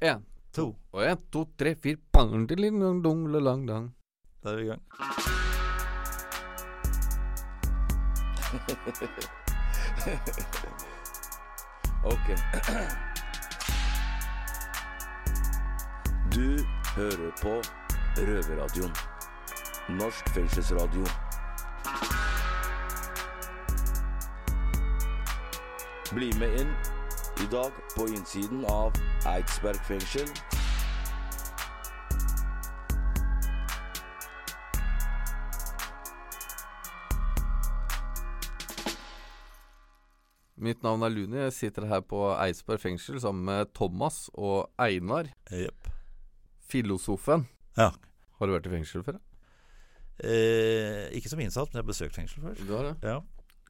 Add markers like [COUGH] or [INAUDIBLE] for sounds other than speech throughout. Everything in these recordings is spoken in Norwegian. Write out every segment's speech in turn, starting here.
En, To. og en, to, tre, fire. Da er vi i gang. [LAUGHS] Ok. Du hører på Røverradioen. Norsk fengselsradio. Bli med inn i dag på innsiden av Eidsberg fengsel. Mitt navn er Luni. Jeg sitter her på Eidsberg fengsel sammen med Thomas og Einar, Yep. filosofen. Ja. Har du vært i fengsel før? Eh, ikke som innsatt, men jeg har besøkt fengsel før. Du har det? Ja.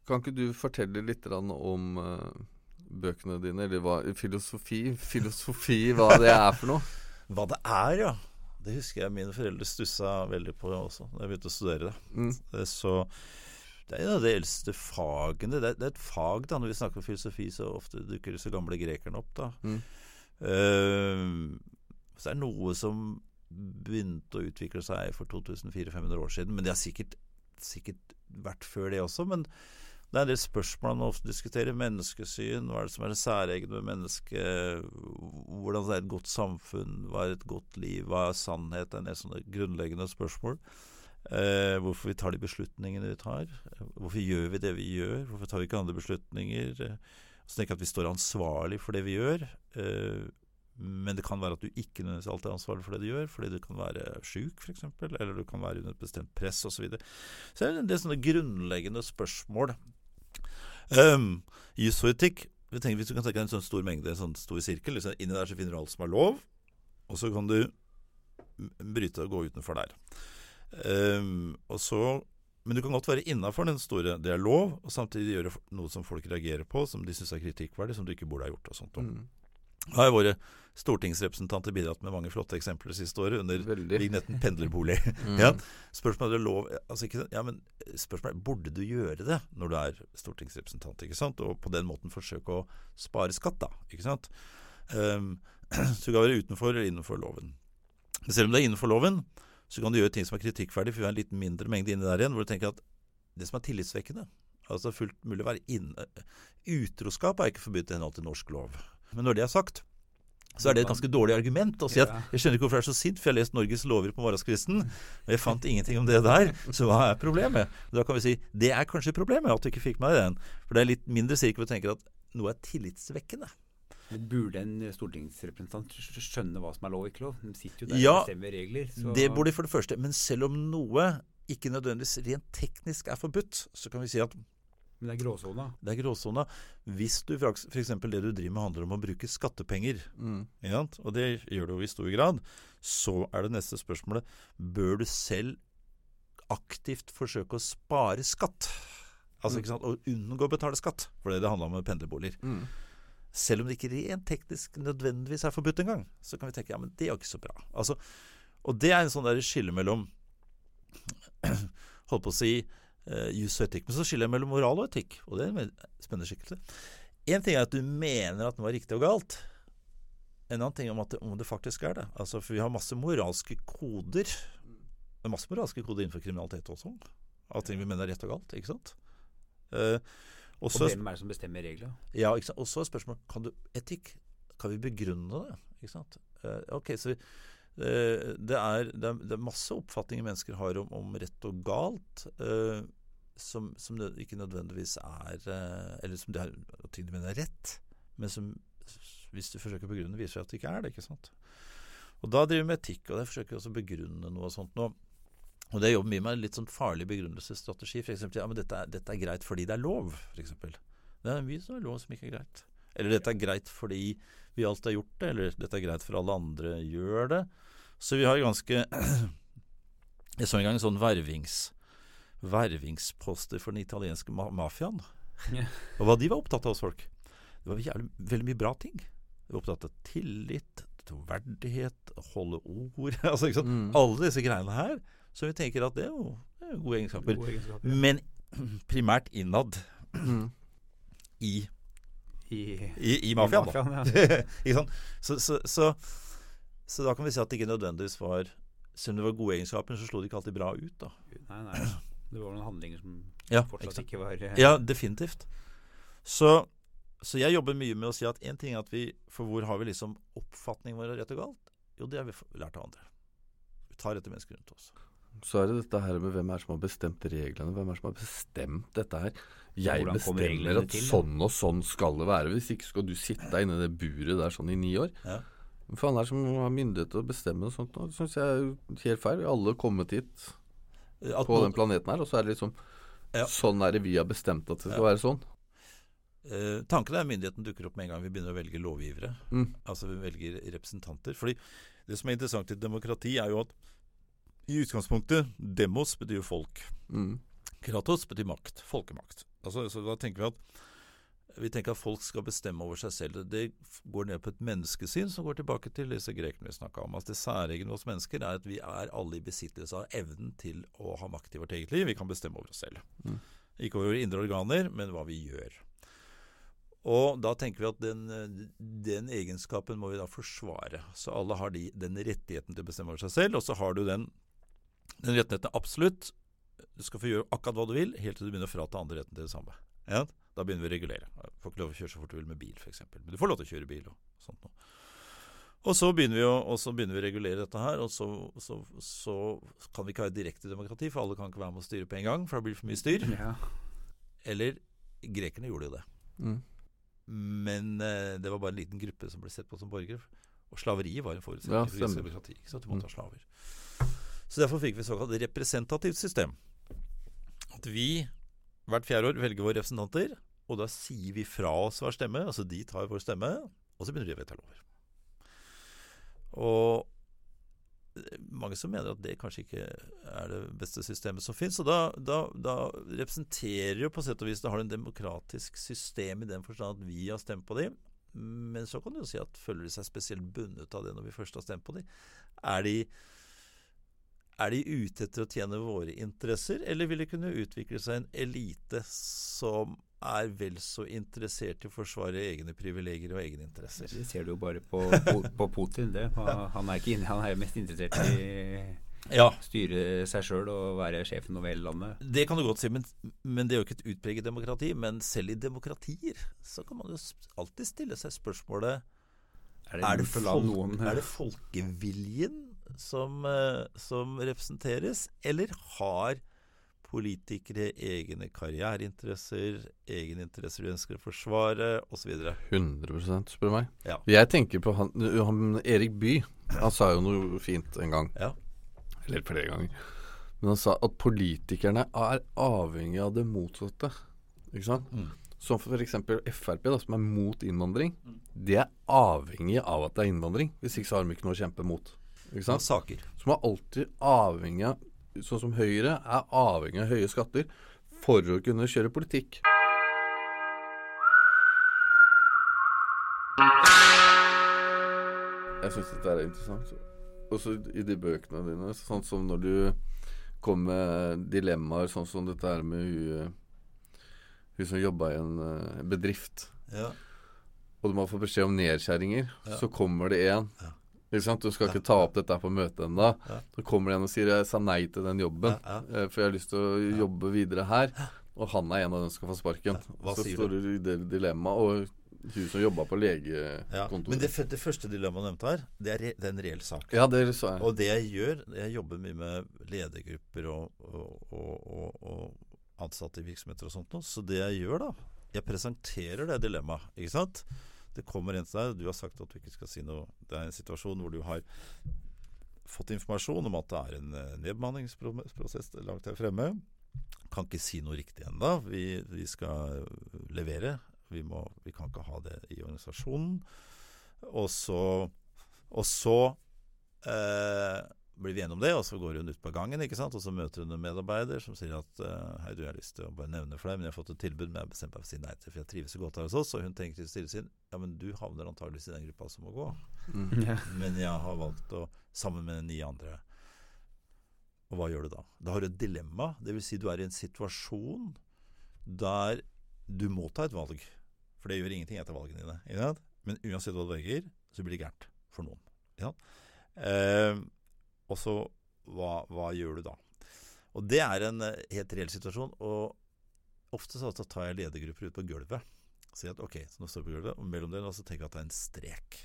Kan ikke du fortelle litt om eh, bøkene dine, eller hva Filosofi? Filosofi, hva det er for noe? [LAUGHS] Hva det er, ja. Det husker jeg mine foreldre stussa veldig på også da jeg begynte å studere det. Mm. Eh, Så det er jo de eldste fagene. Det er, det er et fag, da. Når vi snakker om filosofi, så ofte dukker disse gamle grekerne opp, da. Mm. Uh, så er noe som begynte å utvikle seg for 2400-500 år siden. Men det har sikkert, sikkert vært før det også. Men det er en del spørsmål man ofte diskuterer. Menneskesyn. Hva er det som er det særegne med mennesket? Hvordan er et godt samfunn? Hva er et godt liv? Hva er sannhet? Det er en del sånne grunnleggende spørsmål. Eh, hvorfor vi tar de beslutningene vi tar. Hvorfor gjør vi det vi gjør? Hvorfor tar vi ikke andre beslutninger? Så tenker jeg at vi står ansvarlig for det vi gjør. Eh, men det kan være at du ikke nødvendigvis alltid er ansvarlig for det du gjør, fordi du kan være sjuk f.eks., eller du kan være under et bestemt press osv. Så, videre. så det er en del sånne grunnleggende spørsmål. Um, Jus og etikk vi tenker, Hvis du kan tenke deg en sånn stor mengde, en sånn stor sirkel liksom, Inni der så finner du alt som er lov, og så kan du bryte og gå utenfor der. Um, og så men du kan godt være innafor den store. Det er lov, og samtidig gjøre noe som folk reagerer på, som de syns er kritikkverdig, som du ikke burde ha gjort. og sånt. Mm. Da har våre stortingsrepresentanter bidratt med mange flotte eksempler det siste året, under Veldig. vignetten 'pendlerbolig'. [LAUGHS] Mm. ja. Spørsmålet er lov altså ikke, ja, men spørsmålet er, Burde du gjøre det når du er stortingsrepresentant? ikke sant? Og på den måten forsøke å spare skatt, da. ikke sant? Um, [CLEARS THROAT] så du kan være utenfor eller innenfor loven. Men selv om det er innenfor loven, så kan du gjøre ting som er kritikkverdig, for vi har en litt mindre mengde inni der igjen, hvor du tenker at det som er tillitsvekkende Altså fullt mulig å være inne Utroskap er ikke forbudt i henhold til norsk lov. Men når det er sagt, så er det et ganske dårlig argument å si at jeg skjønner ikke hvorfor jeg er så sint, for jeg har lest Norges lover på morgenskvisten, og jeg fant ingenting om det der, så hva er problemet? Da kan vi si det er kanskje problemet at du ikke fikk med deg den. For det er litt mindre sikkert å tenke at noe er tillitsvekkende. Men Burde en stortingsrepresentant skjønne hva som er lov og ikke lov? De sitter jo der Ja, og bestemmer regler. Så Det burde de for det første. Men selv om noe ikke nødvendigvis rent teknisk er forbudt, så kan vi si at Men det er gråsona. det er gråsona. Hvis du f.eks. det du driver med handler om å bruke skattepenger, Mm. og det gjør du jo i stor grad, så er det neste spørsmålet bør du selv aktivt forsøke å spare skatt? Altså ikke sant, å unngå å betale skatt, for det det handla om med pendlerboliger. Mm. Selv om det ikke rent teknisk nødvendigvis er forbudt engang, så kan vi tenke ja, men det er jo ikke så bra. Altså, og det er en sånn der skille mellom [CLEARS THROAT] Holdt på å si uh, jus og etikk. Men så skiller jeg mellom moral og etikk, og det er en spennende skikkelse. Én ting er at du mener at noe er riktig og galt. En annen ting om at det, om det faktisk er det. Altså, for vi har masse moralske koder. Det er masse moralske koder innenfor kriminalitet også. Av ting vi mener er rett og galt. ikke sant? Uh, og Og hvem er det som bestemmer reglene? ja, ikke sant? Og så er spørsmålet kan du, etikk. Kan vi begrunne det? Ikke sant? Uh, ok, så vi, eh, det, er, det, er, det er masse oppfatninger mennesker har om, om rett og galt, eh, som, som ikke nødvendigvis er eh, Eller som de har, ting de mener er rett, men som hvis du forsøker å begrunne, viser at det ikke er det. ikke sant? Og da driver vi med etikk, og jeg forsøker også å begrunne noe og sånt nå. Og det jobber mye med litt sånn farlig begrunnelsesstrategi. Eksempel, ja, men dette er, dette er greit fordi det er lov, for eksempel. Det er mye som er lov som ikke er greit. Eller dette er greit fordi vi alltid har gjort det, eller dette er greit for alle andre gjør det. Så vi har ganske [CLEARS THROAT] Jeg så en gang en sånn vervings, vervingsposter for den italienske ma mafiaen. Yeah. Og hva de var opptatt av hos folk. Det var jævlig, veldig mye bra ting. De var opptatt av tillit, troverdighet, holde ord [LAUGHS] altså? Mm. Alle disse greiene her. Så vi tenker at det er jo, det er gode egenskaper. Gode egenskaper. Men [CLEARS THROAT] primært innad Mm. i, i, I, i mafiaen, da. ja. [LAUGHS] Så, så, så, så da kan vi si at det ikke nødvendigvis var Selv om det var gode egenskaper, så slo det ikke alltid bra ut. da Nei, nei. Det var noen handlinger som Ja, fortsatt ikke ikke var eh, Ja, definitivt. Så, så jeg jobber mye med å si at én ting er at vi For hvor har vi liksom oppfatningen vår av rett og galt? Jo, det har vi lært av andre. Vi tar etter mennesker rundt oss. Så er det dette her med hvem er som har bestemt reglene. Hvem er det som har bestemt dette her? Jeg Hvordan bestemmer at til, sånn og sånn skal det være. Hvis ikke skal du sitte deg inne i det buret der sånn i ni år. Ja. Hvem faen er det som har myndighet til å bestemme noe sånt? nå? Det syns jeg er helt feil. Vi har alle kommet hit At på den planeten her, og så er det liksom Ja. Sånn er det vi har bestemt at det skal Ja. være sånn. Eh, tanken er at myndigheten dukker opp med en gang vi begynner å velge lovgivere. Mm. Altså vi velger representanter. Fordi det som er interessant i demokrati, er jo at i utgangspunktet Demos betyr folk. Mm. Kratos betyr makt. Folkemakt. Altså, så da tenker vi at vi tenker at folk skal bestemme over seg selv. Det går ned på et menneskesyn som går tilbake til disse grekerne vi snakka om. Altså Det særegne hos mennesker er at vi er alle i besittelse av evnen til å ha makt i vårt eget liv. Vi kan bestemme over oss selv. Mm. Ikke over våre indre organer, men hva vi gjør. Og da tenker vi at den, den egenskapen må vi da forsvare. Så alle har de, den rettigheten til å bestemme over seg selv, og så har du den, den rettigheten absolutt. Du skal få gjøre akkurat hva du vil, helt til du begynner å frata andre retten til det samme. Ja? Da begynner vi å regulere. Du får ikke lov å kjøre så fort du vil med bil, f.eks. Men du får lov til å kjøre bil og sånt noe. Og så begynner vi å, begynner vi å regulere dette her, og så, så, så kan vi ikke ha et direkte demokrati, for alle kan ikke være med å styre på en gang, for da blir det for mye styr. Ja. Eller grekerne gjorde jo det. Mm. Men eh, det var bare en liten gruppe som ble sett på som borgere. Og slaveriet var en forutsetning Ja, for demokrati. Ikke sant? Du måtte ha slaver. Så derfor fikk vi såkalt representativt system. At vi hvert fjerde år velger våre representanter, og da sier vi fra oss hver stemme. Altså de tar vår stemme, og så begynner de å vedta lover. Og er mange som mener at det kanskje ikke er det beste systemet som finnes. Og da, da, da representerer jo på sett og vis det har en demokratisk system i den forstand at vi har stemt på dem. Men så kan du jo si at føler de seg spesielt bundet av det når vi først har stemt på dem? Er de, er de ute etter å tjene våre interesser, eller vil det kunne utvikle seg en elite som er vel så interessert i å forsvare egne privilegier og egne interesser? Det ser du jo bare på, på, Putin. Det. Han er ikke han er mest interessert i Ja, styre seg sjøl og være sjefen over hele landet. Det kan du godt si, men, men det er jo ikke et utpreget demokrati. Men selv i demokratier så kan man jo alltid stille seg spørsmålet Er det, Er det, folk, noen er det folkeviljen som, eh, som representeres, eller har politikere egne karriereinteresser, egne interesser de ønsker å forsvare, osv.? 100 spør du meg. Ja. Jeg tenker på han, han Erik Bye. Han sa jo noe fint en gang. Ja. Eller flere ganger. Men han sa at politikerne er avhengig av det motsatte. Ikke sant? Mm. Som eksempel Frp, da, som er mot innvandring. De er avhengig av at det er innvandring. Hvis ikke så har de ikke noe å kjempe mot. Ikke sant? saker. Som er alltid avhengig av Sånn som Høyre er avhengig av høye skatter for å kunne kjøre politikk. Jeg syns dette er interessant. Også i de bøkene dine. Sånn som når du kom med dilemmaer, sånn som dette her med hun, hun som jobba i en eh, bedrift. Ja. Og du må få beskjed om nedskjæringer. Ja. Så kommer det en. Ja. Du skal ikke ta opp dette på møtet ennå. Ja. Så kommer det en og sier 'jeg sa nei til den jobben', Ja, eh, for jeg har lyst til å jobbe videre her. Og han er en av dem som skal få sparken. Hva så står du i det dilemmaet. Og hun som jobba på Ja. legekontoret. Men det, det første dilemmaet nevnte her, det er, re, det er en reell sak. Ja, det sa jeg. Og det jeg gjør Jeg jobber mye med ledergrupper og, og, og, og, og ansatte i virksomheter og sånt noe. Så det jeg gjør da Jeg presenterer det dilemmaet. Ikke sant? Det kommer en til deg. Du har sagt at du ikke skal si noe. Det er en situasjon hvor du har fått informasjon om at det er en eh, nedbemanningsprosess langt her fremme. Kan ikke si noe riktig ennå. Vi, vi skal levere. Vi, må, vi kan ikke ha det i organisasjonen. Og så, og så eh, blir vi enige om det, og så går hun ut på gangen, ikke sant? og så møter hun en medarbeider som sier at eh, hei, du, jeg har lyst til å bare nevne for deg, men jeg har fått et tilbud, men jeg har bestemt meg for å si nei til, for jeg trives så godt her hos oss. Og hun tenker til stille sin ja, men du havner antageligvis i den gruppa som må gå. Mm. Men jeg har valgt å, sammen med ni andre Og hva gjør du da? Da har du et dilemma. Det vil si du er i en situasjon der du må ta et valg. For det gjør ingenting etter valgene dine. Ikke sant? Men uansett hva du velger, så blir det gærent for noen. Ikke sant? Eh, og så hva, hva gjør du da? Og det er en eh, helt reell situasjon. Og ofte så tar jeg ledergrupper ut på gulvet. Sier at ok, så nå står jeg på gulvet, og mellom dere så tenker jeg at det er en strek.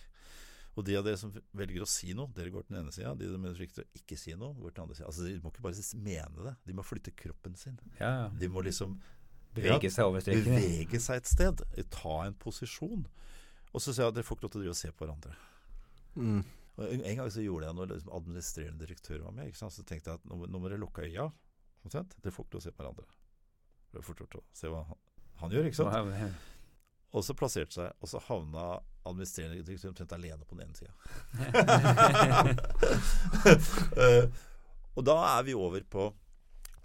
Og de av dere som velger å si noe, dere går til den ene sida. De som frykter å ikke si noe, går til den andre sida. Altså, de må ikke bare mene det, de må flytte kroppen sin. Ja, ja. De må liksom Bevege seg over streken. Bevege seg et sted. Ta en posisjon. Og så sier jeg at dere får ikke lov til å drive og se på hverandre. Mm. Og en, gang så gjorde jeg noe liksom administrerende direktør var med, så tenkte jeg at nå, nå må dere lukke øya. Omtrent. Dere får ikke lov å se på hverandre. Det er fort gjort å se hva han, han gjør, ikke sant. Og så plasserte seg, og så havna administrerende direktør omtrent alene på den ene sida. [LAUGHS] og da er vi over på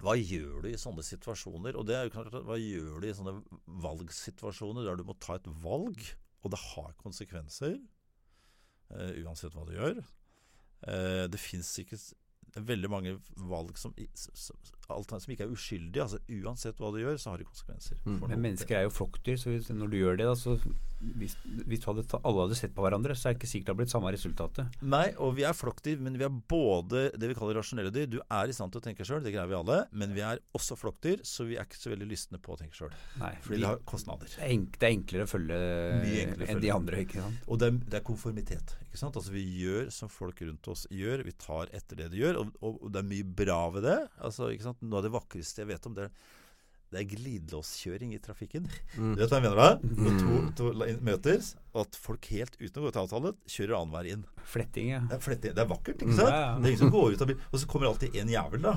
hva gjør du i sånne situasjoner? Og det er jo klart, Hva gjør du i sånne valgsituasjoner der du må ta et valg, og det har konsekvenser, uh, uansett hva du gjør? Uh, det fins ikke veldig mange valg som, som, som, ikke er uskyldige. Altså Uansett hva du gjør, så har det konsekvenser. Mm. Men mennesker er jo flokkdyr, så hvis, når du gjør det, da, så hvis, hvis hadde, alle hadde sett på hverandre, så er det ikke sikkert det har blitt samme resultatet. Nei, og vi er flokkdyr, men vi er både det vi kaller rasjonelle dyr. Du er i stand til å tenke sjøl, det greier vi alle. Men vi er også flokkdyr, så vi er ikke så veldig lystne på å tenke sjøl. Fordi det har kostnader. Det er, enk, det er enklere å følge enn de andre. ikke sant? Og det er, det er konformitet. ikke sant? Altså Vi gjør som folk rundt oss gjør. Vi tar etter det de gjør. Og, og, og det er mye bra ved det. Altså, ikke sant? Noe av det vakreste jeg vet om, det er det er glidelåskjøring i trafikken. Mm. Du vet hva jeg mener? da? Når to, to møter, at folk helt uten å gå til avtale kjører annenhver inn. Fletting, ja. Det er, fletting. det er vakkert, ikke sant? Mm, ja, ja. Det er ingen som går ut av bilen. Og så kommer alltid en jævel, da.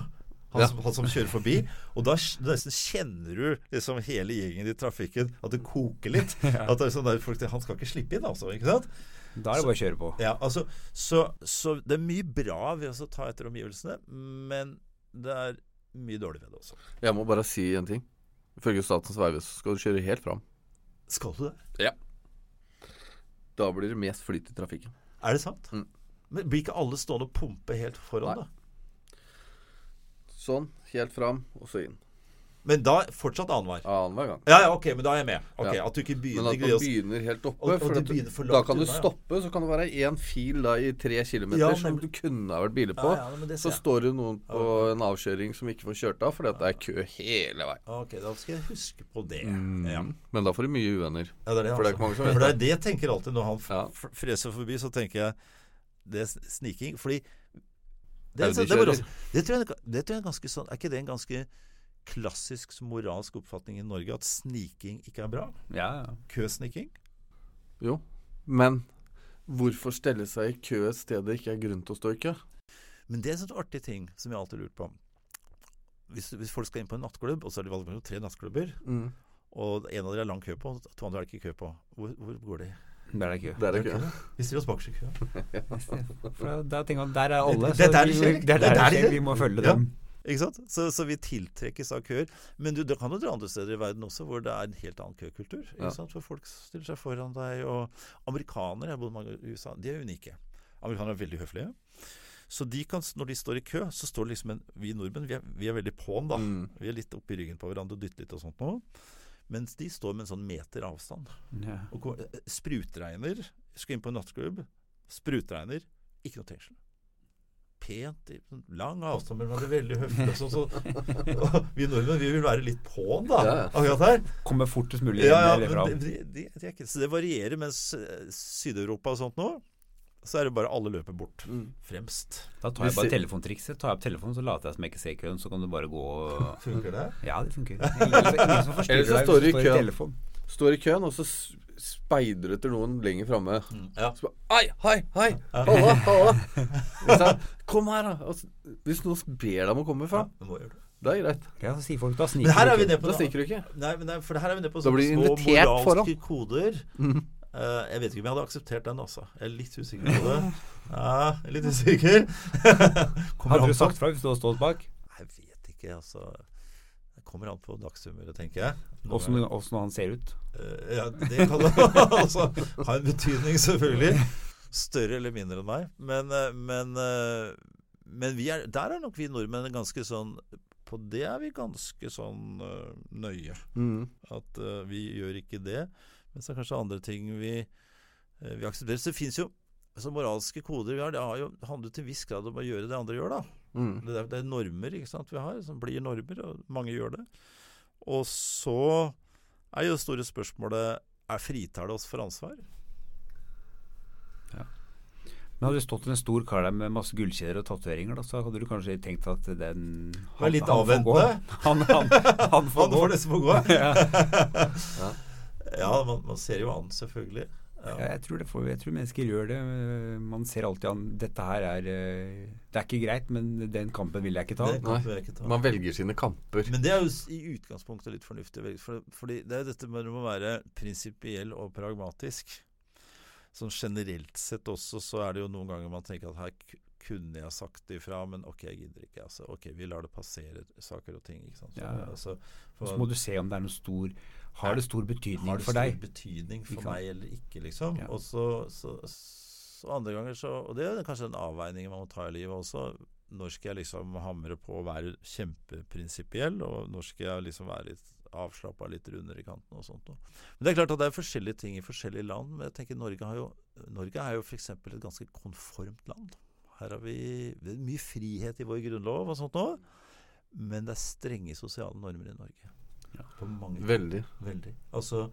Han, ja. som, han, som, kjører forbi. Og da nesten kjenner du liksom hele gjengen i trafikken at det koker litt. [LAUGHS] At det er sånn der, folk, Han skal ikke slippe inn, altså. ikke sant? Da er det bare å kjøre på. Ja, altså, så, så det er mye bra ved å ta etter omgivelsene, men det er mye dårlig ved det også. Jeg må bare si en ting. Ifølge Statens vegvesen skal du kjøre helt fram. Skal du det? Ja. Da blir det mest flyt i trafikken. Er det sant? Mm. Men Blir ikke alle stående og pumpe helt foran, Nei. da? Sånn. Helt fram, og så inn. Men da fortsatt annenhver? Annenhver gang. Ja, ja, ok, men da er jeg med. Ok, ja. At du ikke begynner Men at man begynner helt oppe. Og, og du for da kan du stoppe, så kan det være én fil da i tre kilometer ja, som du kunne ha vært biler på. Ja, så står det noen på en avkjøring som ikke får kjørt av fordi at det er kø hele veien. Ok, da skal jeg huske på det. Mm. Men da får du mye uvenner. Ja, det er det, for, det er ikke mange som vet for det er det jeg tenker alltid når han freser forbi, så tenker jeg det er sniking. Fordi det, det, det, det, tror jeg, det tror jeg er ganske sånn Er ikke det en ganske klassisk moralsk oppfatning i Norge at sniking ikke er bra? Ja, ja. Køsniking? Jo, men hvorfor stelle seg i kø et sted det ikke er grunn til å stå i kø? Men det er en sånn artig ting som jeg alltid har lurt på. Hvis, hvis, folk skal inn på en nattklubb, og så er det valgt mellom tre nattklubber, mm. og en av dere er lang kø på, og to andre er det ikke kø på, hvor, hvor går de? Der er det kø. Der er det kø. Vi stiller oss bakerst i køa. [LAUGHS] der, der er alle, så vi, det er der vi må følge dem. Ikke sant? Så, så, vi tiltrekkes av køer. Men du, det kan jo dra andre steder i verden også hvor det er en helt annen køkultur. Ikke sant? For folk stiller seg foran deg. Og amerikanere, jeg har bodd mange i USA, de er unike. Amerikanere er veldig høflige. Så de kan, når de står i kø, så står det liksom en Vi nordmenn vi er, vi er veldig på'n, da. Mm. Vi er litt oppi ryggen på hverandre og dytter litt og sånt noe. Mens de står med en sånn meter avstand. Ja. Og eh, sprutregner. Skal inn på en nattklubb. Sprutregner. Ikke noe tengsel pent, lang avstand mellom hverandre, veldig høflig. Så, så, vi nordmenn vi vil være litt på'n, da. Ja. Akkurat her. Komme fortest mulig ja, ja, men det, det, det, Så det varierer. Mens Syd-Europa og sånt nå så er det bare alle løper bort. Mm. Fremst. Da tar jeg bare telefontrikset. Tar jeg opp telefonen, så later jeg som jeg ikke ser køen. Så kan du bare gå Funker det? Ja, det funker. Ingen som forstyrrer deg Eller du står i køen. Står i køen, og så speider etter noen lenger framme. Mm. Ja. Så bare Ai, hei, hei! Halla, halla! Kom her, da! Altså, hvis noen ber deg om å komme fram, ja, det er greit. Ja, så sier folk da sniker du ikke. er på, da sniker du ikke. Nei, men nei, for her er vi nede på sånne små moralske foran. koder. Mm. Uh, jeg vet ikke om jeg hadde akseptert den, altså. Jeg er litt usikker på det. Ja, litt usikker. [LAUGHS] hadde du sagt fra hvis du hadde stått bak? Jeg vet ikke, altså. Kommer an på dagshumøret, tenker jeg. Åssen han ser ut? Uh, ja, det kan altså [LAUGHS] ha en betydning, selvfølgelig. Større eller mindre enn meg. Men, uh, men, uh, men er, der er nok vi nordmenn ganske sånn På det er vi ganske sånn nøye. Mm. At vi gjør ikke det. Men så er det kanskje andre ting vi, eh, vi aksepterer. Så det fins jo altså moralske koder vi har. Det har jo handlet til viss grad om å gjøre det andre gjør, da. Mm. Det er, det er normer ikke sant, vi har, som blir normer, og mange gjør det. Og så er jo det store spørsmålet er fritar det oss for ansvar? Men hadde det stått en stor kar der med masse gullkjeder og tatoveringer, så hadde du kanskje tenkt at den Var litt får gå. avventende. [LAUGHS] Han, han, han [LAUGHS] får Han får nesten få gå. [LAUGHS] Ja. Ja, man, man ser jo an, selvfølgelig. Ja, jeg, tror det får, jeg tror mennesker gjør det. Man ser alltid an Dette her er eh, Det er ikke greit, men den kampen vil jeg ikke ta. Det kan ikke ta. Man velger sine kamper. Men det er jo i utgangspunktet litt fornuftig. For, fordi det er jo dette med å være prinsipiell og pragmatisk. Sånn generelt sett også så er det jo noen ganger man tenker at her kunne jeg sagt ifra, men ok, jeg gidder ikke. Altså, ok, vi lar det passere saker og ting. ikke sant? Så, Ja, ja. Altså, for, så må du se om det er noe stor Har det stor betydning har det for stor betydning for meg eller ikke, liksom. Ja. Og så, så, så andre ganger så Og det er kanskje en avveining man må ta i livet også. Når skal jeg liksom hamre på å være kjempeprinsipiell, og når skal jeg liksom være litt avslappa, litt rundere i kanten og sånt. noe. Men det er klart at det er forskjellige ting i forskjellige land. Men jeg tenker Norge har jo Norge er jo f.eks. et ganske konformt land. Her har vi det er mye frihet i vår grunnlov og sånt nå. Men det er strenge sosiale normer i Norge. Ja. Mange Veldig. Veldig. Altså,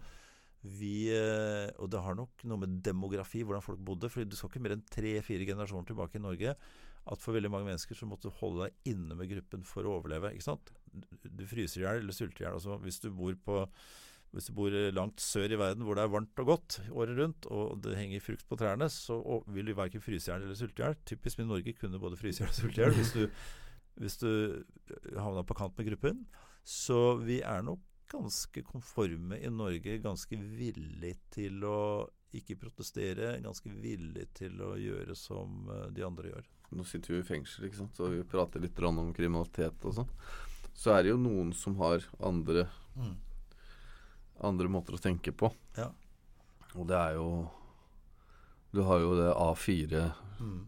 vi eh, Og det har nok noe med demografi, hvordan folk bodde. For du skal ikke mer enn tre-fire generasjoner tilbake i Norge. At for veldig mange mennesker så måtte du holde deg inne med gruppen for å overleve. ikke sant? Du- fryser i hjel eller sulter i hjel. Altså, hvis du bor på hvis du bor langt sør i verden hvor det er varmt og godt året rundt, og det henger frukt på trærne, så vil du verken fryse i hjel eller sulte i hjel. Typisk med Norge kunne både fryse i hjel og sulte i hjel hvis du, hvis du havna på kant med gruppen. Så vi er nok ganske konforme i Norge, ganske villig til å ikke protestere, ganske villig til å gjøre som eh, de andre gjør. Nå sitter vi i fengsel, ikke sant, så vi prater litt om kriminalitet og sånn. Så er det jo noen som har andre, andre måter å tenke på. Ja. Og det er jo Du har jo det A4 Mm.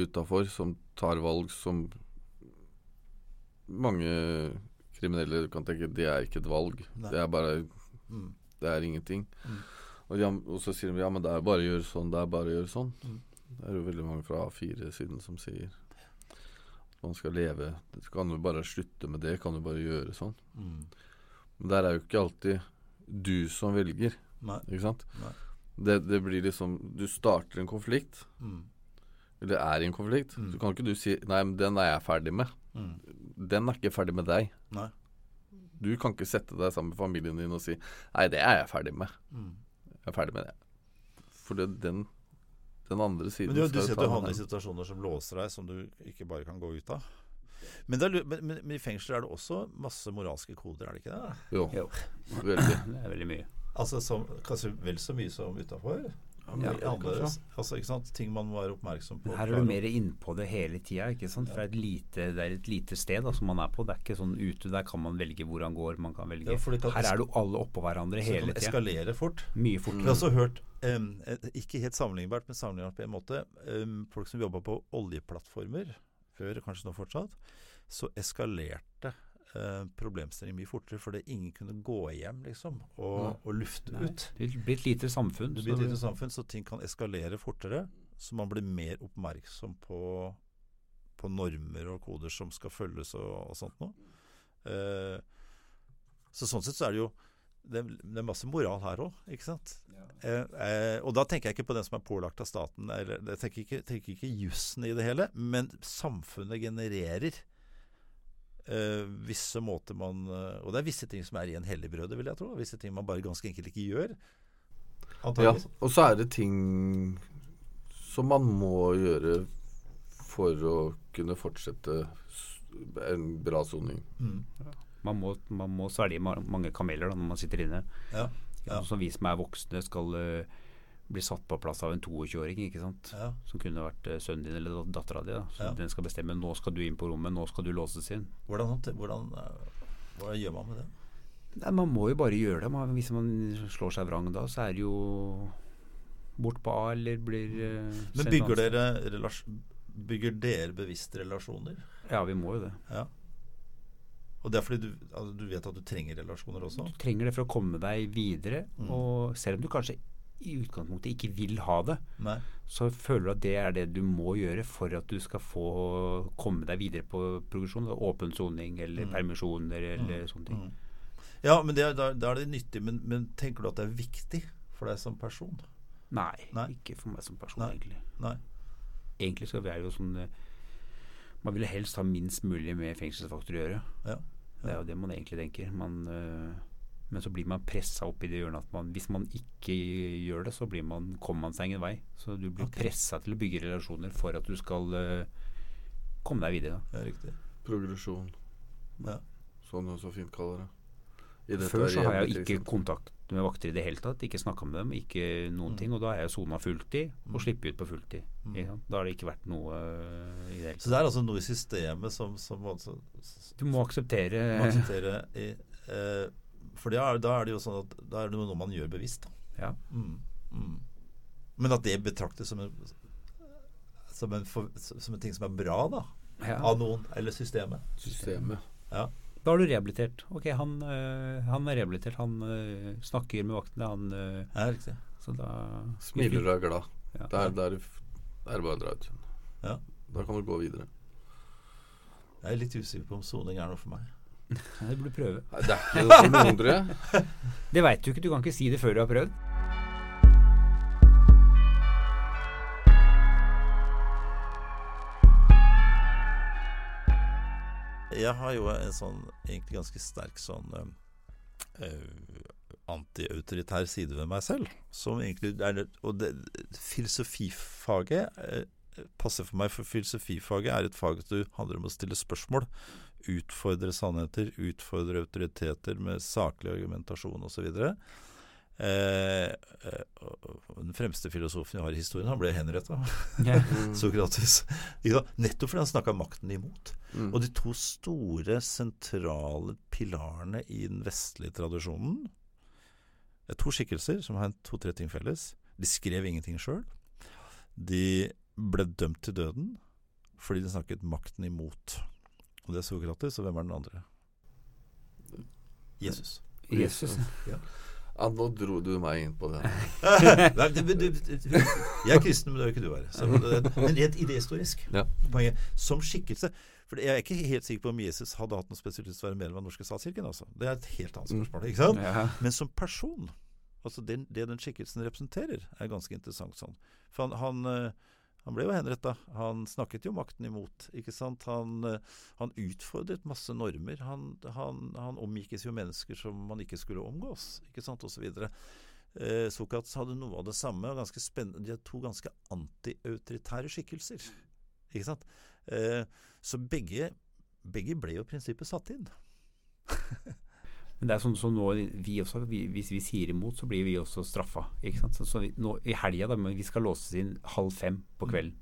utafor som tar valg som mange kriminelle du kan tenke det er ikke et valg. Nei. Det er bare Mm. Det er ingenting. Mm. Og, de, og så sier de ja, men det er bare å gjøre sånn, det er bare å gjøre sånn. Mm. Det er jo veldig mange fra A4-siden som sier man skal leve så Kan du bare slutte med det? Kan du bare gjøre sånn? Mm. Men der er jo ikke alltid du som velger, Nei. ikke sant? Nei. Det, det blir liksom Du starter en konflikt, Mm. eller er i en konflikt. Mm. Så kan ikke du si 'nei, men den er jeg ferdig med'. Mm. Den er ikke ferdig med deg. Nei. Du kan ikke sette deg sammen med familien din og si 'nei, det er jeg ferdig med'. Mm. Jeg er ferdig med det. For det, den, den andre siden Men du, du sier at du havner i situasjoner som låser deg, som du ikke bare kan gå ut av. Men, det er, men, men, men i fengsler er det også masse moralske koder, er det ikke det? Jo, Jo. veldig. [LAUGHS] Det er veldig mye. Altså som, Kanskje vel så mye som utafor? Ja, altså, ikke sant? Ting man må være oppmerksom på. Her er du mer innpå det hele tida. Ja. Lite, det er et lite sted da, som man er på. Det er ikke sånn ute. Der kan man velge hvor han går. Man kan velge Ja, kan Her er du alle oppå hverandre hele kan Det eskalere fort. Mye Jeg har også hørt, eh, ikke helt sammenlignbart, men sammenlignbart på en måte, um, folk som jobba på oljeplattformer før, kanskje nå fortsatt, så eskalerte eh, problemstillingen mye fortere, fordi ingen kunne gå hjem, liksom, og, og lufte Nei, ut. Det blir et lite samfunn. Det blir et lite samfunn, så ting kan eskalere fortere. Så man blir mer oppmerksom på, på normer og koder som skal følges og, og sånt noe. Eh, så sånn sett så er det jo det, det er masse moral her òg, ikke sant. Eh, eh, og da tenker jeg ikke på den som er pålagt av staten, eller jeg tenker ikke, tenker ikke jussen i det hele, men samfunnet genererer eh, visse måter man uh, Og det er visse ting som er i en helligbrødet, vil jeg tro. Visse ting man bare ganske enkelt ikke gjør. Ja, og så er det ting som man må gjøre for å kunne fortsette en bra soning. Mm. Man må, man må svelge mange kameler da, når man sitter inne. Ja. Ja. Som vi som er voksne skal eh, bli satt på plass av en 22-åring, ikke sant. Ja. Som kunne vært eh, sønnen din eller dat- dattera di. da. Så Ja. Den skal bestemme nå skal du inn på rommet, nå skal du låses inn. Hvordan, hvordan, eh, hva gjør man med det? Nei, Man må jo bare gjøre det. Man, hvis man slår seg vrang da, så er det jo bort på A eller blir eh, Men bygger dere, bygger dere bevisst relasjoner? Ja, vi må jo det. Ja. Og det er fordi du, altså, du vet at du trenger relasjoner også? Du trenger det for å komme deg videre. Mm. Og selv om du kanskje i utgangspunktet ikke vil ha det, Nei. så føler du at det er det du må gjøre for at du skal få komme deg videre på progresjon. Åpen soning eller Mm. permisjoner eller sånne ting. Mm. Ja, men det, er- da, da er det nyttig. Men, men tenker du at det er viktig for deg som person? Nei, Nei. ikke for meg som person, Nei. egentlig. Nei. Egentlig så er det jo sånn eh, Man vil helst ha minst mulig med fengselsfaktor å gjøre. Ja. Det er jo det man egentlig tenker. Man, øh, men så blir man pressa opp i det hjørnet at man, hvis man ikke gjør det, så blir man, kommer man seg ingen vei. Så du blir okay. pressa til å bygge relasjoner for at du skal uh, komme deg videre. Da. Ja, riktig. Progresjon, Ja. som du så fint kaller det. I dette Før så har jeg ikke kontakt med vakter i det hele tatt. Ikke snakka med dem, ikke noen Mm. ting. Og da er jeg sona fulltid og Mm. slipper ut på fulltid. Mm. Da har det ikke vært noe uh, i det hele tatt. Så det er altså noe i systemet som, som som Du må akseptere må akseptere i, eh, For da er, da er det jo sånn at da er det noe man gjør bevisst. Da. Ja. Mm. Mm. Men at det betraktes som en, som, en for, som en ting som er bra da Ja. av noen, eller systemet. systemet. Ja. Da har du rehabilitert. Ok, han, øh, han er rehabilitert. Han øh, snakker med vaktene. Han, øh, Ja, riktig. så da Smiler og er glad. Ja. Det er, det er, det er bare å dra ut. Ja. Da kan du gå videre. Jeg er litt usikker på om soning er noe for meg. Det burde du prøve. Det er ikke noe for noen. [LAUGHS] Det veit du ikke. Du kan ikke si det før du har prøvd. Jeg har jo en sånn egentlig ganske sterk sånn uh, antiautoritær side ved meg selv. Som egentlig er Og det, filosofifaget uh, passer for meg, for filosofifaget er et fag som handler om å stille spørsmål. Utfordre sannheter, utfordre autoriteter med saklig argumentasjon osv. Eh, eh, den fremste filosofen vi har i historien, han ble henretta. Yeah. [LAUGHS] Mm. Sokrates. Ja, nettopp fordi han snakka makten imot. Mm. Og de to store sentrale pilarene i den vestlige tradisjonen er to skikkelser som har to-tre ting felles. De skrev ingenting sjøl. De ble dømt til døden fordi de snakket makten imot. Og det er Sokrates, og hvem er den andre? Jesus. Jesus. Ja, Ja, nå dro du meg inn på det. [LAUGHS] Nei, jeg er kristen, men det er jo ikke du her. Så, men rent idehistorisk. Ja. Som skikkelse For jeg er ikke helt sikker på om Jesus hadde hatt noe spesielt lyst til å være medlem av Den norske statskirken. Altså. Det er et helt annet spørsmål. ikke sant? Ja. Men som person, altså det, det den skikkelsen representerer, er ganske interessant sånn. For han, han, eh, han ble jo henretta. Han snakket jo makten imot. ikke sant? Han, eh, han utfordret masse normer. Han, han, han omgikkes jo mennesker som man ikke skulle omgås, ikke sant, osv. Eh, Sokrates hadde noe av det samme. og ganske spennende. De er to ganske antiautoritære skikkelser. Ikke sant? Eh, så begge, begge ble jo i prinsippet satt inn. [LAUGHS] Men det er sånn som nå vi også, vi, Hvis vi sier imot, så blir vi også straffa. Ikke sant? Så, så vi, nå, I helga da, men vi skal låses inn halv fem på kvelden.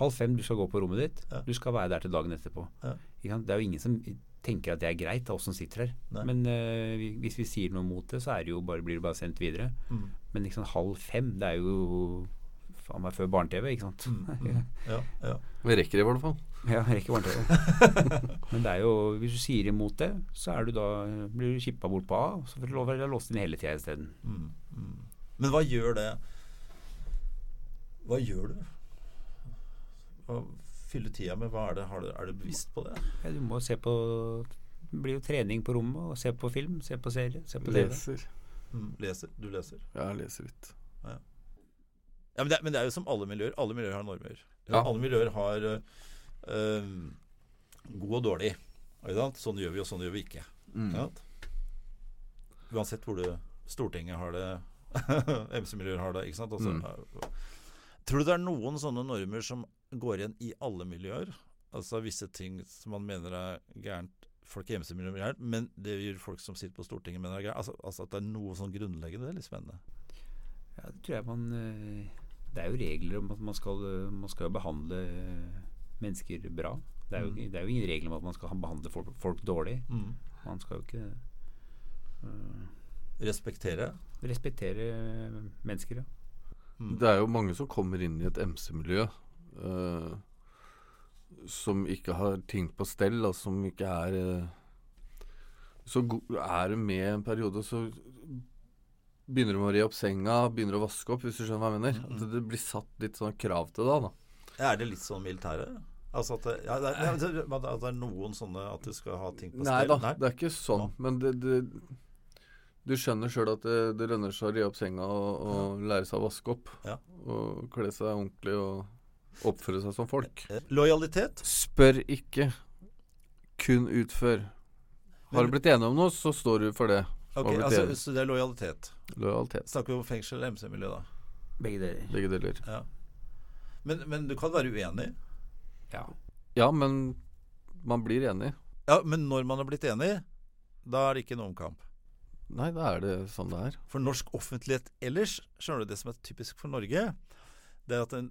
Halv fem, du skal gå på rommet ditt. Ja. Du skal være der til dagen etterpå. Ja. Ikke sant? Det er jo ingen som tenker at det er greit, av oss som sitter her. Nei. Men uh, vi- hvis vi sier noe mot det, så er det jo bare, blir det bare sendt videre. Mm. Men liksom halv fem, det er jo faen meg før barne-TV, ikke sant. Mm, [LAUGHS] Ja, ja. Vi rekker det i hvert fall. Ja, rekker barne-TV. [LAUGHS] Men det er jo, hvis du sier imot det, så er du da, blir du kippa bort på A, og så får du lov å være låst inn hele tida isteden. Mm, mm. Men hva gjør det Hva gjør du? Hva fyller tida med? Hva er det? Har du, er du bevisst på det? Ja, du må se på Det blir jo trening på rommet, og se på film, se på serie, se på TV. Leser. Mm, leser? Du leser? Ja, jeg leser litt. Ja, men det, er- men det er jo som alle miljøer. Alle miljøer har normer. Ja. Alle miljøer har øh, god og dårlig. Sånn gjør vi, og sånn gjør vi ikke. Mm. Uansett hvor du Stortinget har det, [LAUGHS] MC-miljøer har det. ikke sant? Altså, Mm. Tror du det er noen sånne normer som går igjen i alle miljøer? Altså visse ting som man mener er gærent folk i MC-miljøet gjør, men det gjør folk som sitter på Stortinget mener er gærent. Altså, altså at det er noe sånn grunnleggende. Det er litt spennende. Ja, det tror jeg man eh, Det er jo regler om at man skal, man skal behandle mennesker bra. Det er, jo, Mm. det er jo ingen regler om at man skal behandle folk, folk dårlig. Man skal jo ikke uh, Respektere. respektere mennesker, ja. Mm. Det er jo mange som kommer inn i et MC-miljø uh, som ikke har ting på stell, og som ikke er uh, så er du med en periode, så begynner du med å re opp senga, begynner å vaske opp, hvis du skjønner hva jeg mener. Mm. At det blir satt litt sånn krav til deg, da. Er det litt sånn militæret? Altså at det, ja, det, er, det, er, det er noen sånne at du skal ha ting på Nei da, Nei? det er ikke sånn. Men det, det Du skjønner sjøl at det, det lønner seg å re opp senga og, og lære seg å vaske opp. Ja. Og kle seg ordentlig og oppføre seg som folk. Eh, Lojalitet? Spør ikke, kun utfør. Har du blitt enig om noe, så står du for det. Ok, altså. Så det er lojalitet. Lojalitet. Snakker vi om fengsel eller MC-miljø, da? Begge deler. Begge deler. Ja. Men, men du kan være uenig. Ja. Ja, men man blir enig. Ja, Men når man har blitt enig, da er det ikke noen omkamp. Nei, da er det sånn det er. For norsk offentlighet ellers, skjønner du det som er typisk for Norge, det er at en,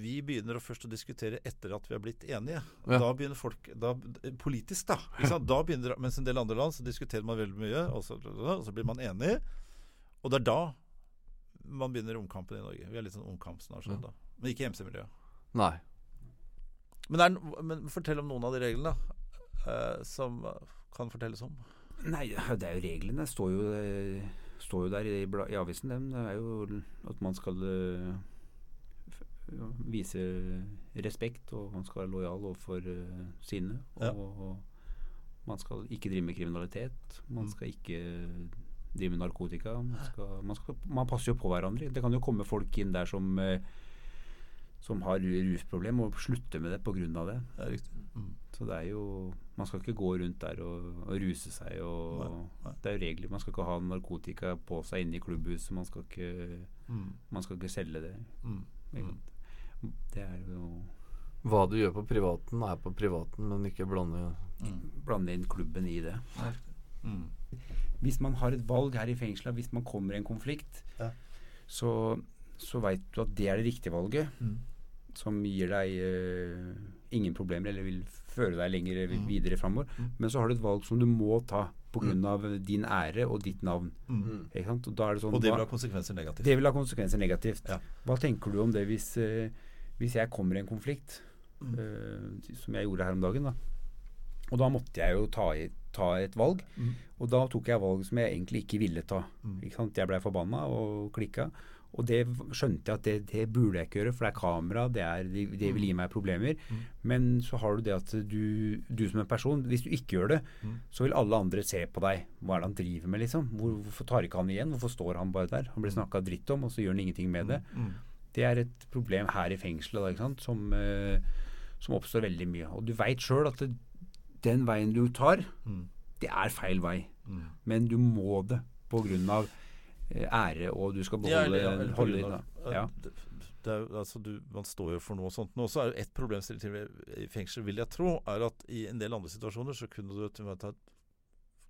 vi begynner å først å diskutere etter at vi har blitt enige. Ja. Da begynner folk da, Politisk, da. Ikke sant? da begynner, mens en del andre land så diskuterer man veldig mye, og så, og så blir man enig. Og det er da man begynner omkampen i Norge. Vi er litt sånn omkampsnasjon, da. Men ikke MC-miljøet. Nei. Men, er, men fortell om noen av de reglene eh, som kan fortelles om. Nei, det er jo reglene. Står jo, eh, står jo der i, i avisen. Dem. Det er jo at man skal eh, vise respekt, og man skal være lojal overfor eh, sine. Og, Ja. og man skal ikke drive med kriminalitet. Man Mm. skal ikke drive med narkotika. Man, skal, man, skal, man passer jo på hverandre. Det kan jo komme folk inn der som eh, som har rusproblem, og slutte med det pga. det. Det er riktig. Mm. Så det er jo Man skal ikke gå rundt der og, og ruse seg og Nei, nei. Det er jo regler. Man skal ikke ha narkotika på seg inne i klubbhuset. Man skal ikke, Mm. man skal ikke selge det. Mm. Ikke? Det er jo Hva du gjør på privaten, er på privaten, men ikke blande Mm. Blande inn klubben i det. Mm. Hvis man har et valg her i fengselet, hvis man kommer i en konflikt, Ja. så, så veit du at det er det riktige valget. Mm. Som gir deg uh, ingen problemer, eller vil føre deg lenger Mm. videre framover. Mm. Men så har du et valg som du må ta pga. Mm. av din ære og ditt navn. Mm. Ikke sant? Og, da er det sånn, Og det vil ha konsekvenser negativt. det vil ha konsekvenser negativt. Ja. Hva tenker du om det hvis, uh, hvis jeg kommer i en konflikt, Mm. eh, som jeg gjorde her om dagen? da Og da måtte jeg jo ta, i, ta et valg. Mm. Og da tok jeg valg som jeg egentlig ikke ville ta. Mm. Ikke sant? Jeg blei forbanna og klikka. Og det skjønte jeg at det, det burde jeg ikke gjøre, for det er kamera, det, er, det, vil gi meg problemer. Mm. Men så har du det at du, du som en person, hvis du ikke gjør det, Mm. så vil alle andre se på deg. Hva er det han driver med, liksom? Hvor, hvorfor tar ikke han igjen? Hvorfor står han bare der? Han blir snakka dritt om, og så gjør han ingenting med det. Mm. Det er et problem her i fengselet da, ikke sant? Som, eh, som oppstår veldig mye. Og du veit sjøl at det, den veien du tar, Mm. det er feil vei. Mm. Men du må det på grunn av ære, og du skal beholde ja, eller holde, ditt ja. er, altså, du, man står jo for noe sånt. Nå så er jo ett problemstilling til i fengsel, vil jeg tro, er at i en del andre situasjoner så kunne du til og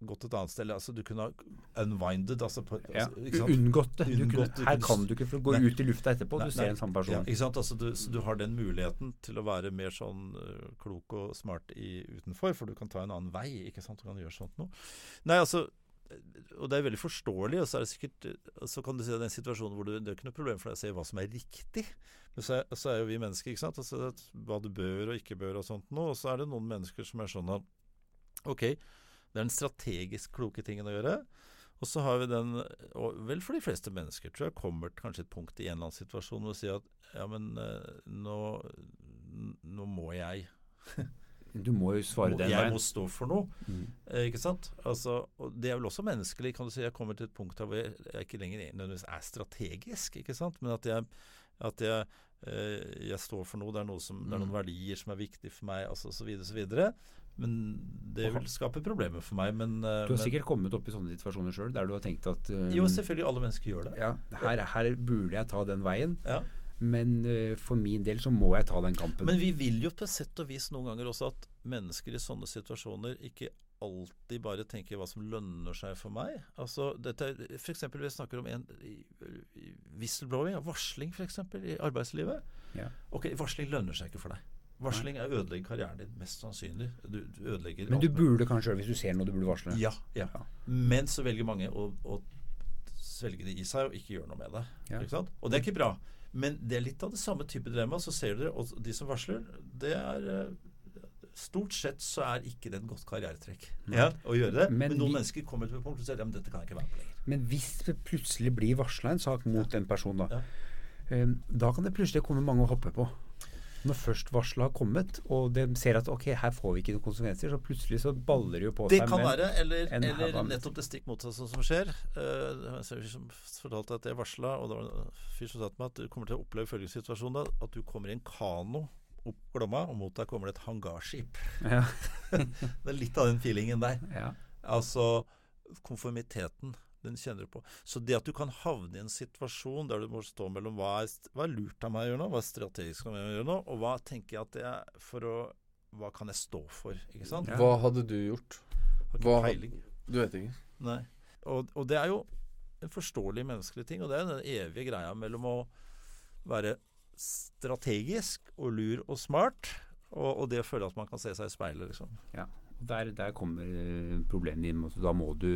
gått et annet sted. Altså, du kunne ha unwinded, altså, på, Ja. altså ikke sant? Unngått det. Du Unngått kunne, her kan du ikke, gå Nei. ut i lufta etterpå, Nei, du ser nei. en samme Ja, ikke sant? Altså, du, så du har den muligheten til å være mer sånn uh, klok og smart i, utenfor, for du kan ta en annen vei. ikke sant? Du kan gjøre sånt noe. Nei, altså, og det er veldig forståelig. Og så er det sikkert Så kan du si at det er en situasjon hvor du, det er ikke noe problem for deg å se hva som er riktig. Men så er, så er jo vi mennesker, ikke sant. Altså, hva du bør og ikke bør og sånt noe. Og så er det noen mennesker som er sånn at Ok, det er den strategisk kloke tingen å gjøre. Og så har vi den, og vel for de fleste mennesker, tror jeg, kommer til kanskje et punkt i en eller annen situasjon hvor du sier at ja, men eh, nå, nå må jeg [LAUGHS] Du må jo svare den veien. Jeg må stå for noe. Mm. Eh, ikke sant? Altså, og det er vel også menneskelig. kan du si Jeg kommer til et punkt der hvor jeg, jeg ikke lenger nødvendigvis er strategisk, ikke sant? men at jeg, at jeg, eh, jeg står for noe. Det er, noe som, det er noen verdier som er viktige for meg, altså, så videre, så videre. Men det vil skape problemer for meg. Men, eh, Du har men sikkert kommet opp i sånne situasjoner sjøl, der du har tenkt at eh, Jo, selvfølgelig. Alle mennesker gjør det. ja, her, her burde jeg ta den veien, Ja. Men uh, for min del så må jeg ta den kampen. Men vi vil jo på sett og vis noen ganger også at mennesker i sånne situasjoner ikke alltid bare tenker hva som lønner seg for meg. Altså, dette er, for eksempel, vi snakker om en whistleblowing, varsling f.eks. i arbeidslivet. Ja. Ok, varsling lønner seg ikke for deg. Varsling er ødelegger karrieren din, mest sannsynlig. Du, du ødelegger Men du burde kanskje hvis du ser noe du burde varsle. Ja, ja. Ja. Men så velger mange å, å svelge det i seg og ikke gjøre noe med det. Ja. Og det er ikke bra. Men det er litt av det samme type dilemma. Så ser dere, og de som varsler, det er, eh, stort sett så er ikke det et godt karrieretrekk ja, å gjøre det. Men Men, noen vi- mennesker kommer til et punkt og sier ja, men dette kan jeg ikke være med på lenger. Men hvis det plutselig blir varsla en sak mot en person, da, Ja. eh, da kan det plutselig komme mange å hoppe på. Når først varselet har kommet, og de ser at ok, her får vi ikke noen konsekvenser, så plutselig så baller det jo på Det seg. kan med- være, eller, eller nettopp det stikk motsatte som skjer. Uh, jeg fortalte at jeg varsla, og det var en fyr som sa til meg at du kommer til å oppleve følgende situasjon da, at du kommer i en kano opp Glomma, og mot deg kommer det et hangarskip. Ja. [LAUGHS] Det er litt av den feelingen der. Ja. Altså konformiteten. Den kjenner du på. Så det at du kan havne i en situasjon der du må stå mellom hva er, hva er lurt av meg å gjøre nå, hva er strategisk av meg å gjøre nå, og hva tenker jeg at det er for å Hva kan jeg stå for? Ikke sant? Ja. Hva hadde du gjort? Har ikke hva- peiling. Du vet ikke. Nei. Og, og det er jo en forståelig menneskelig ting, og det er den evige greia mellom å være strategisk og lur og smart, og, og det å føle at man kan se seg i speilet, liksom. Ja, der, der kommer eh, problemet inn. Altså, Da må du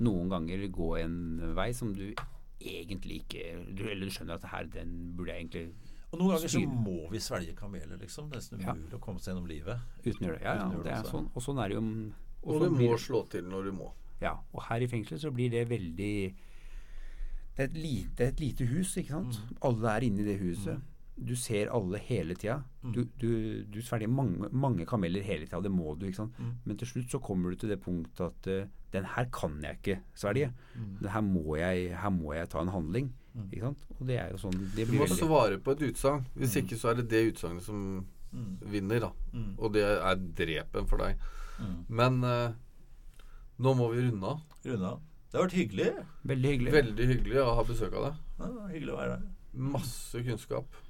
noen ganger gå en vei som du egentlig ikke du, Eller du skjønner at her, den burde jeg egentlig Og noen ganger så må vi svelge kameler, liksom. Det er nesten Ja. å komme seg gjennom livet. uten å gjøre det. Ja, ja, det er sånn. Og sånn er det jo og Og du må det- slå til når du må. Ja, og her i fengselet så blir det veldig Det er et lite, et lite hus, ikke sant. Mm. Alle er inne i det huset. Du ser alle hele tida. Mm. Du, du, du svelger mange, mange kameler hele tida. Det må du, ikke sant. Mm. Men til slutt så kommer du til det punktet at uh, den her kan jeg ikke svelge. Mm. Her må jeg, her må jeg ta en handling. Mm. Ikke sant? Og det er jo sånn det Du må veldig svare på et utsagn. Hvis Mm. ikke så er det det utsagnet som Mm. vinner, da. Mm. Og det er drepen for deg. Mm. Men uh, nå må vi runde av. Runa, det har vært hyggelig. Veldig hyggelig. Veldig hyggelig å ha besøk av deg. Ja, hyggelig å være der. Masse kunnskap.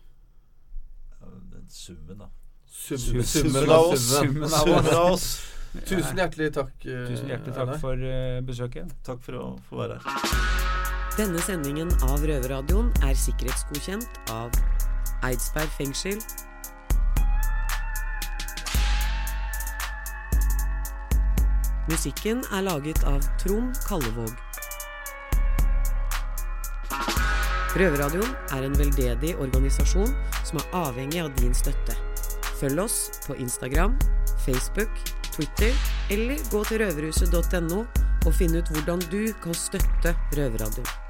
Den summen, da. Sum, Sum- summen summen av av oss. summen. Av Summen oss. av oss. Tusen hjertelig takk. [LAUGHS] Tusen hjertelig takk for eh, besøket. Takk for å få være her. Denne sendingen av Røverradioen er sikkerhetsgodkjent av Eidsberg fengsel. Musikken er laget av Trond Kallevåg. Røverradioen er en veldedig organisasjon som er avhengig av din støtte. Følg oss på Instagram, Facebook, Twitter eller gå til røverhuset.no og finn ut hvordan du kan støtte Røverradioen.